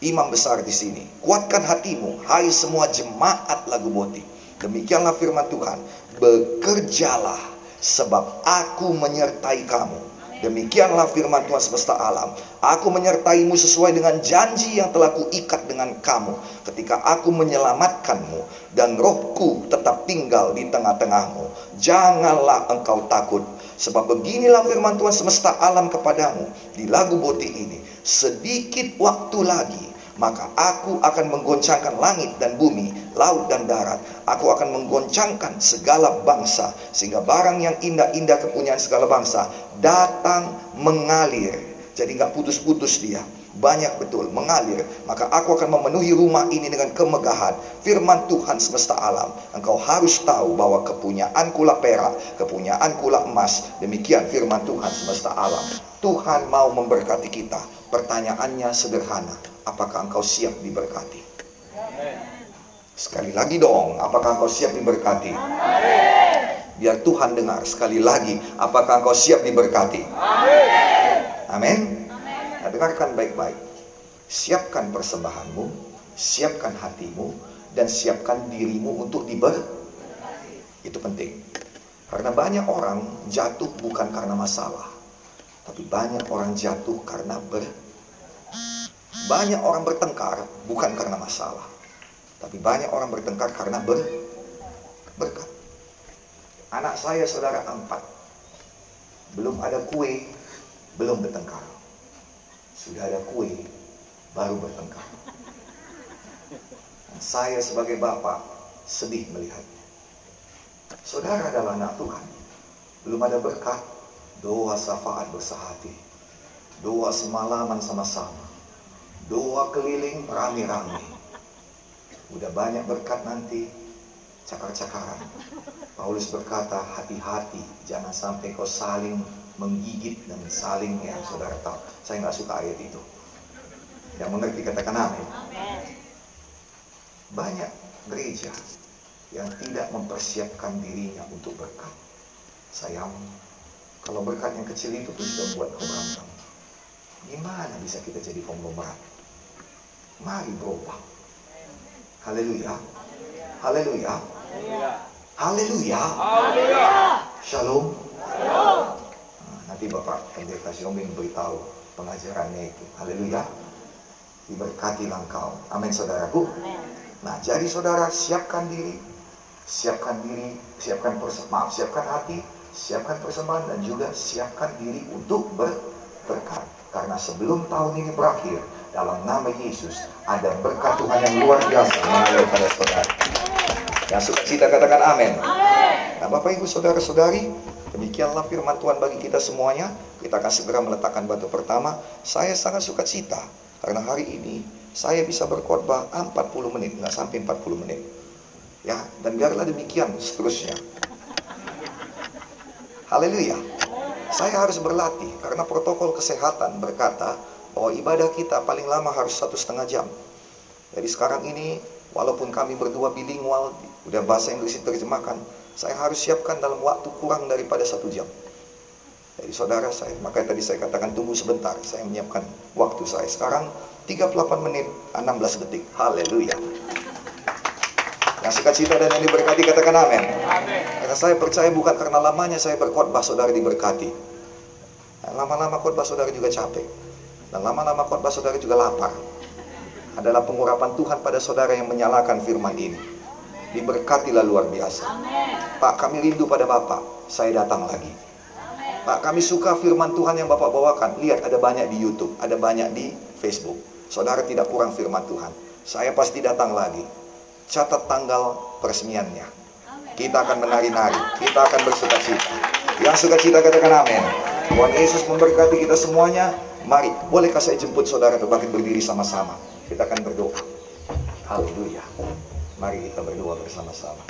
Imam besar di sini. Kuatkan hatimu, hai semua jemaat lagu boti. Demikianlah firman Tuhan. Bekerjalah sebab aku menyertai kamu. Demikianlah firman Tuhan semesta alam. Aku menyertaimu sesuai dengan janji yang telah kuikat dengan kamu ketika aku menyelamatkanmu dan rohku tetap tinggal di tengah-tengahmu. Janganlah engkau takut sebab beginilah firman Tuhan semesta alam kepadamu di lagu boti ini. Sedikit waktu lagi maka aku akan menggoncangkan langit dan bumi, laut dan darat. Aku akan menggoncangkan segala bangsa, sehingga barang yang indah-indah kepunyaan segala bangsa datang mengalir. Jadi nggak putus-putus dia, banyak betul mengalir. Maka aku akan memenuhi rumah ini dengan kemegahan. Firman Tuhan semesta alam. Engkau harus tahu bahwa kepunyaan kula perak, kepunyaan kula emas. Demikian firman Tuhan semesta alam. Tuhan mau memberkati kita. Pertanyaannya sederhana apakah engkau siap diberkati? Sekali lagi dong, apakah engkau siap diberkati? Biar Tuhan dengar sekali lagi, apakah engkau siap diberkati? Amin. Dengarkan baik-baik. Siapkan persembahanmu, siapkan hatimu, dan siapkan dirimu untuk diber. Itu penting. Karena banyak orang jatuh bukan karena masalah, tapi banyak orang jatuh karena ber banyak orang bertengkar bukan karena masalah, tapi banyak orang bertengkar karena ber berkat. Anak saya saudara empat, belum ada kue, belum bertengkar. Sudah ada kue, baru bertengkar. Saya sebagai bapak sedih melihatnya. Saudara adalah anak Tuhan, belum ada berkat, doa syafaat bersahati, doa semalaman sama-sama Doa keliling rame-rame. Udah banyak berkat nanti, cakar-cakaran. Paulus berkata, hati-hati, jangan sampai kau saling menggigit dan saling ya saudara tahu. Saya nggak suka ayat itu. Yang mengerti katakan amin. Banyak gereja yang tidak mempersiapkan dirinya untuk berkat. Sayang, kalau berkat yang kecil itu pun sudah buat kau berantem. Gimana bisa kita jadi konglomerat? Mari berubah. Haleluya. Haleluya. Haleluya. Shalom. Nah, nanti Bapak Pendeta Siombing beritahu pengajarannya itu. Haleluya. Diberkati engkau. Amin saudaraku. Nah, jadi saudara siapkan diri. Siapkan diri, siapkan maaf, siapkan hati, siapkan persembahan dan juga siapkan diri untuk berkat. Karena sebelum tahun ini berakhir, dalam nama Yesus ada berkat Tuhan yang luar biasa mengalir pada saudara. Yang suka cita katakan amin. Nah Bapak Ibu Saudara-saudari, demikianlah firman Tuhan bagi kita semuanya. Kita akan segera meletakkan batu pertama. Saya sangat suka cita karena hari ini saya bisa berkhotbah 40 menit, nggak sampai 40 menit. Ya, dan biarlah demikian seterusnya. Haleluya. Saya harus berlatih karena protokol kesehatan berkata bahwa ibadah kita paling lama harus satu setengah jam. Jadi sekarang ini walaupun kami berdua bilingual, udah bahasa Inggris diterjemahkan, saya harus siapkan dalam waktu kurang daripada satu jam. Jadi saudara saya, makanya tadi saya katakan tunggu sebentar, saya menyiapkan waktu saya. Sekarang 38 menit 16 detik. Haleluya. Yang suka cita dan yang diberkati katakan amin. Karena saya percaya bukan karena lamanya saya berkhotbah saudara diberkati. Lama-lama khotbah saudara juga capek. Dan lama-lama khotbah saudara juga lapar. Adalah pengurapan Tuhan pada saudara yang menyalakan firman ini. Diberkatilah luar biasa. Pak, kami rindu pada Bapak. Saya datang lagi. Pak, kami suka firman Tuhan yang Bapak bawakan. Lihat, ada banyak di YouTube, ada banyak di Facebook. Saudara tidak kurang firman Tuhan. Saya pasti datang lagi. Catat tanggal peresmiannya. Kita akan menari-nari. Kita akan bersuka cita. Yang suka cita katakan amin. Tuhan Yesus memberkati kita semuanya. Mari, bolehkah saya jemput saudara untuk bangkit berdiri sama-sama? Kita akan berdoa. Haleluya. Mari kita berdoa bersama-sama.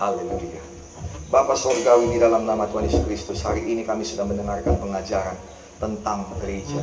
Haleluya. Bapak Sorgawi di dalam nama Tuhan Yesus Kristus, hari ini kami sudah mendengarkan pengajaran tentang gereja.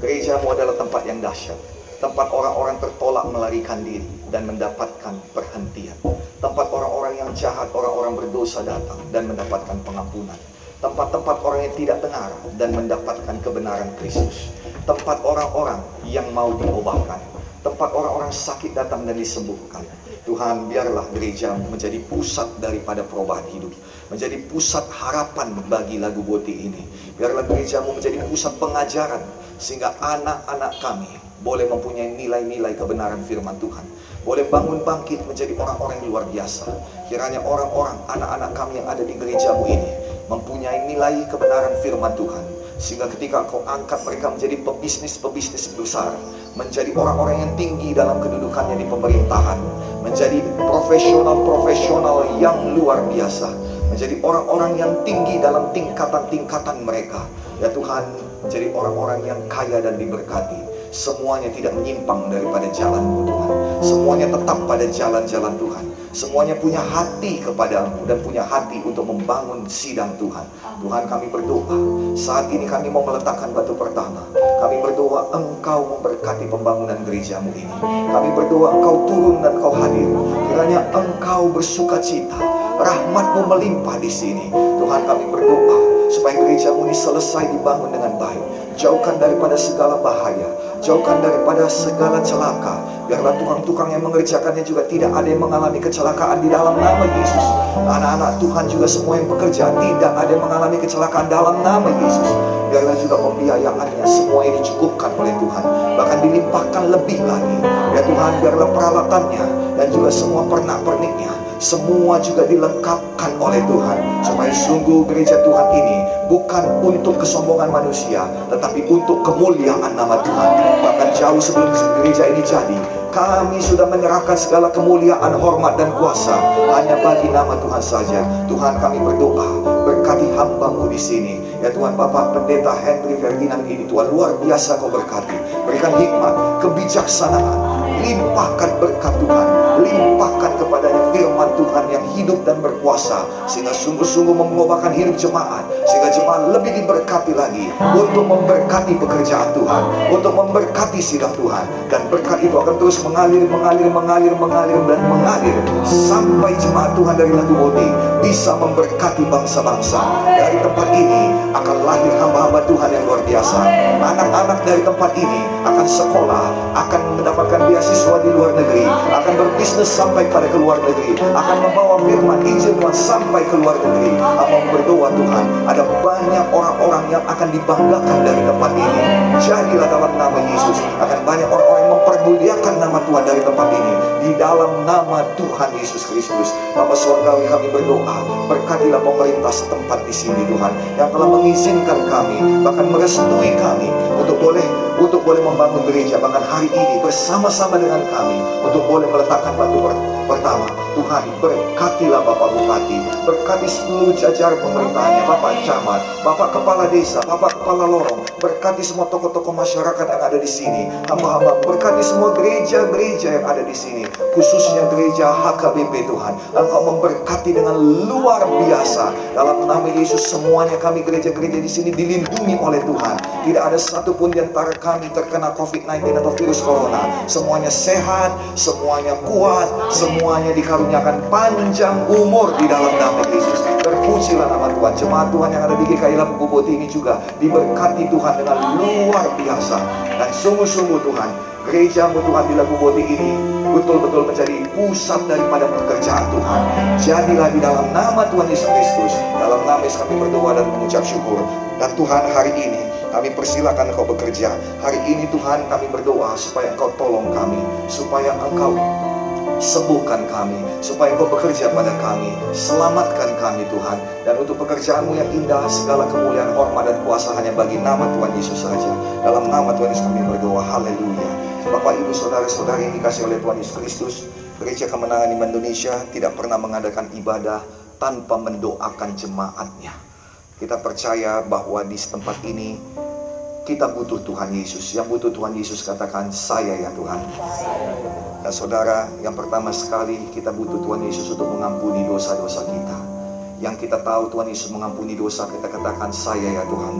Gerejamu adalah tempat yang dahsyat. Tempat orang-orang tertolak melarikan diri dan mendapatkan perhentian. Tempat orang-orang yang jahat, orang-orang berdosa datang dan mendapatkan pengampunan tempat-tempat orang yang tidak benar dan mendapatkan kebenaran Kristus. Tempat orang-orang yang mau diubahkan. Tempat orang-orang sakit datang dan disembuhkan. Tuhan biarlah gereja menjadi pusat daripada perubahan hidup menjadi pusat harapan bagi lagu boti ini. Biarlah gerejamu menjadi pusat pengajaran sehingga anak-anak kami boleh mempunyai nilai-nilai kebenaran firman Tuhan. Boleh bangun bangkit menjadi orang-orang yang luar biasa. Kiranya orang-orang anak-anak kami yang ada di gerejamu ini mempunyai nilai kebenaran firman Tuhan sehingga ketika kau angkat mereka menjadi pebisnis-pebisnis besar, menjadi orang-orang yang tinggi dalam kedudukannya di pemerintahan, menjadi profesional-profesional yang luar biasa, menjadi orang-orang yang tinggi dalam tingkatan-tingkatan mereka. Ya Tuhan, menjadi orang-orang yang kaya dan diberkati. Semuanya tidak menyimpang daripada jalan Tuhan. Semuanya tetap pada jalan-jalan Tuhan. Semuanya punya hati kepadamu dan punya hati untuk membangun sidang Tuhan. Tuhan kami berdoa. Saat ini kami mau meletakkan batu pertama. Kami berdoa engkau memberkati pembangunan gerejamu ini. Kami berdoa engkau turun dan engkau hadir. Kiranya engkau bersuka cita. Rahmatmu melimpah di sini. Tuhan kami berdoa supaya gerejamu ini selesai dibangun dengan baik. Jauhkan daripada segala bahaya, jauhkan daripada segala celaka. Biarlah tukang-tukang yang mengerjakannya juga tidak ada yang mengalami kecelakaan di dalam nama Yesus. Anak-anak Tuhan juga semua yang bekerja tidak ada yang mengalami kecelakaan dalam nama Yesus. Biarlah juga pembiayaannya semua yang dicukupkan oleh Tuhan. Bahkan dilimpahkan lebih lagi. Ya Tuhan biarlah peralatannya dan juga semua pernak-perniknya semua juga dilengkapkan oleh Tuhan supaya sungguh gereja Tuhan ini bukan untuk kesombongan manusia tetapi untuk kemuliaan nama Tuhan bahkan jauh sebelum gereja ini jadi kami sudah menyerahkan segala kemuliaan, hormat, dan kuasa hanya bagi nama Tuhan saja. Tuhan kami berdoa, berkati hambamu di sini. Ya Tuhan Bapak Pendeta Henry Ferdinand ini Tuhan luar biasa kau berkati. Berikan hikmat, kebijaksanaan, limpahkan berkat Tuhan, limpahkan kepadanya firman Tuhan yang hidup dan berkuasa sehingga sungguh-sungguh mengubahkan hidup jemaat sehingga jemaat lebih diberkati lagi untuk memberkati pekerjaan Tuhan, untuk memberkati sidang Tuhan dan berkat itu akan terus mengalir, mengalir, mengalir, mengalir dan mengalir sampai jemaat Tuhan dari Lagu Boti bisa memberkati bangsa-bangsa. Dari tempat ini akan lahir hamba-hamba Tuhan yang luar biasa. Anak-anak dari tempat ini akan sekolah, akan mendapatkan beasiswa di luar negeri, akan berbisnis sampai pada ke luar negeri, akan membawa firman Injil Tuhan sampai ke luar negeri. Apa berdoa Tuhan, ada banyak orang-orang yang akan dibanggakan dari tempat ini. Jadilah dalam nama Yesus, akan banyak orang-orang yang mempermuliakan nama Tuhan dari tempat ini. Di dalam nama Tuhan Yesus Kristus. Bapak Surgawi kami berdoa, berkatilah pemerintah setempat di sini Tuhan, yang telah mengizinkan kami, bahkan merestui kami untuk boleh untuk boleh membangun gereja bahkan hari ini bersama-sama dengan kami untuk boleh meletakkan batu pertama Tuhan berkatilah Bapak Bupati berkati seluruh jajaran pemerintahnya Bapak Camat Bapak Kepala Desa Bapak Kepala Lorong berkati semua tokoh-tokoh masyarakat yang ada di sini hamba-hamba berkati semua gereja-gereja yang ada di sini khususnya gereja HKBP Tuhan. Engkau memberkati dengan luar biasa. Dalam nama Yesus semuanya kami gereja-gereja di sini dilindungi oleh Tuhan. Tidak ada satupun di antara terkena COVID-19 atau virus corona. Semuanya sehat, semuanya kuat, semuanya dikaruniakan panjang umur di dalam nama Yesus. Terpujilah nama Tuhan. Jemaat Tuhan yang ada di GKI Lampung Boboti ini juga diberkati Tuhan dengan luar biasa. Dan sungguh-sungguh Tuhan, gerejamu Tuhan di Lagu Boti ini betul-betul menjadi pusat daripada pekerjaan Tuhan. Jadilah di dalam nama Tuhan Yesus Kristus, dalam nama Yesus kami berdoa dan mengucap syukur. Dan Tuhan hari ini kami persilakan Engkau bekerja. Hari ini Tuhan kami berdoa supaya Engkau tolong kami. Supaya Engkau sembuhkan kami. Supaya Engkau bekerja pada kami. Selamatkan kami Tuhan. Dan untuk pekerjaanmu yang indah, segala kemuliaan, hormat, dan kuasa hanya bagi nama Tuhan Yesus saja. Dalam nama Tuhan Yesus kami berdoa. Haleluya. Bapak, Ibu, Saudara-saudari yang dikasih oleh Tuhan Yesus Kristus. Gereja Kemenangan di Indonesia tidak pernah mengadakan ibadah tanpa mendoakan jemaatnya. Kita percaya bahwa di tempat ini kita butuh Tuhan Yesus. Yang butuh Tuhan Yesus katakan saya ya Tuhan. Nah saudara, yang pertama sekali kita butuh Tuhan Yesus untuk mengampuni dosa-dosa kita. Yang kita tahu Tuhan Yesus mengampuni dosa, kita katakan saya ya Tuhan.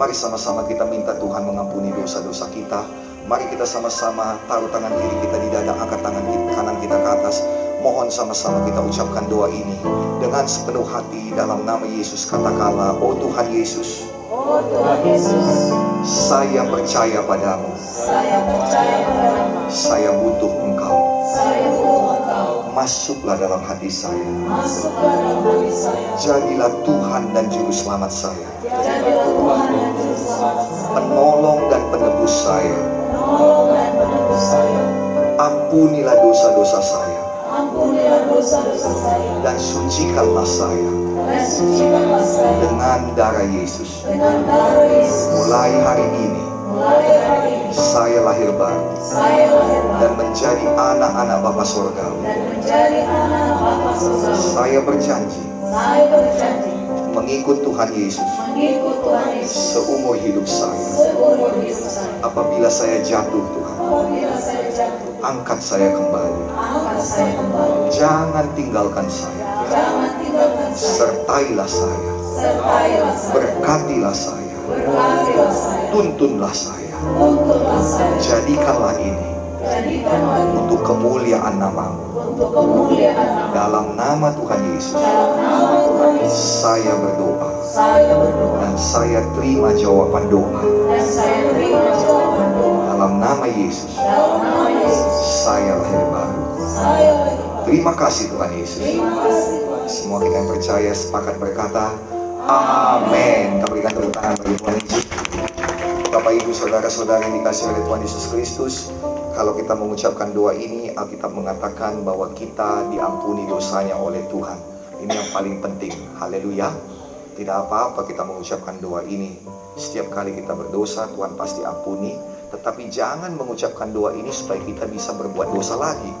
Mari sama-sama kita minta Tuhan mengampuni dosa-dosa kita. Mari kita sama-sama taruh tangan kiri kita di dada, angkat tangan kanan kita ke atas. Mohon sama-sama kita ucapkan doa ini dengan sepenuh hati dalam nama Yesus katakanlah, Oh Tuhan Yesus, Oh Tuhan Yesus, saya percaya padamu. Saya percaya padamu. Saya butuh Engkau. Saya butuh Engkau. Masuklah dalam hati saya. Masuklah dalam hati saya. Jadilah Tuhan dan Juru Selamat saya. Jadilah Tuhan dan Juru Selamat saya. Penolong dan penebus saya. Saya. Ampunilah dosa-dosa saya. Ampunilah dosa-dosa saya. Dan sucikanlah saya Dan sucikanlah saya. dengan darah Yesus. Dengan darah Yesus. Mulai hari ini, Mulai hari ini. saya lahir baru Saya lahir baru. dan menjadi anak-anak Bapa Sorgawi. Dan menjadi anak Bapa Surgawi. Saya berjanji Saya berjanji. mengikut Tuhan Yesus Mengikut Tuhan Yesus. seumur hidup saya. Seumur hidup saya. Apabila saya jatuh, Tuhan, angkat saya kembali. Jangan tinggalkan saya. Sertailah saya. Berkatilah saya. Tuntunlah saya. Jadikanlah ini untuk kemuliaan namamu. Untuk kemuliaan. Dalam nama Tuhan Yesus, saya berdoa dan saya terima jawaban doa. Dalam nama Yesus, saya lahir baru. Terima kasih Tuhan Yesus. Semua kita yang percaya sepakat berkata, Amin. Kita berikan tepuk tangan bagi Tuhan Yesus. Bapak Ibu Saudara-saudara yang dikasih oleh Tuhan Yesus Kristus, kalau kita mengucapkan doa ini, Alkitab mengatakan bahwa kita diampuni dosanya oleh Tuhan. Ini yang paling penting. Haleluya. Tidak apa-apa kita mengucapkan doa ini. Setiap kali kita berdosa, Tuhan pasti ampuni. Tetapi jangan mengucapkan doa ini supaya kita bisa berbuat dosa lagi.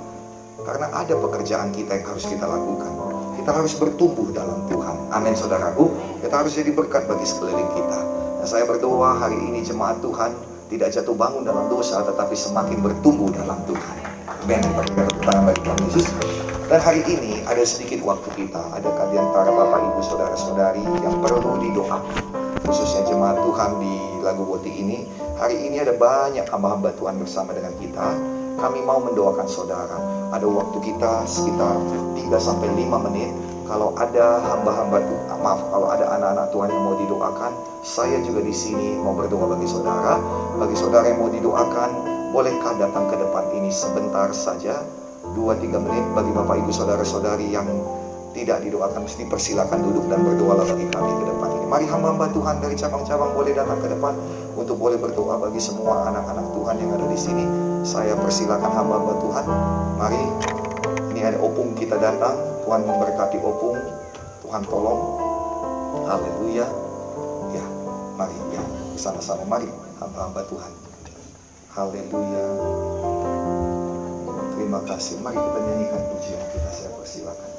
Karena ada pekerjaan kita yang harus kita lakukan. Kita harus bertumbuh dalam Tuhan. Amin saudaraku. Kita harus jadi berkat bagi sekeliling kita. Dan saya berdoa hari ini jemaat Tuhan tidak jatuh bangun dalam dosa tetapi semakin bertumbuh dalam Tuhan. Tepuk tangan bagi Yesus. Dan hari ini ada sedikit waktu kita. Adakah di antara Bapak Ibu Saudara-saudari yang perlu didoakan? Khususnya jemaat Tuhan di Lagu Boti ini. Hari ini ada banyak hamba-hamba Tuhan bersama dengan kita. Kami mau mendoakan saudara. Ada waktu kita sekitar 3 sampai 5 menit. Kalau ada hamba-hamba Tuhan, maaf, kalau ada anak-anak Tuhan yang mau didoakan, saya juga di sini mau berdoa bagi saudara. Bagi saudara yang mau didoakan, bolehkah datang ke depan ini sebentar saja? 2-3 menit bagi Bapak Ibu Saudara-saudari yang tidak didoakan mesti persilakan duduk dan berdoalah bagi kami ke depan ini. Mari hamba-hamba Tuhan dari cabang-cabang boleh datang ke depan untuk boleh berdoa bagi semua anak-anak Tuhan yang ada di sini. Saya persilakan hamba-hamba Tuhan. Mari ini ada opung kita datang. Tuhan memberkati opung. Tuhan tolong. Haleluya. Ya, mari ya bersama-sama mari hamba-hamba Tuhan. Haleluya. Terima kasih. Mari kita nyanyikan pujian kita. Saya persilakan.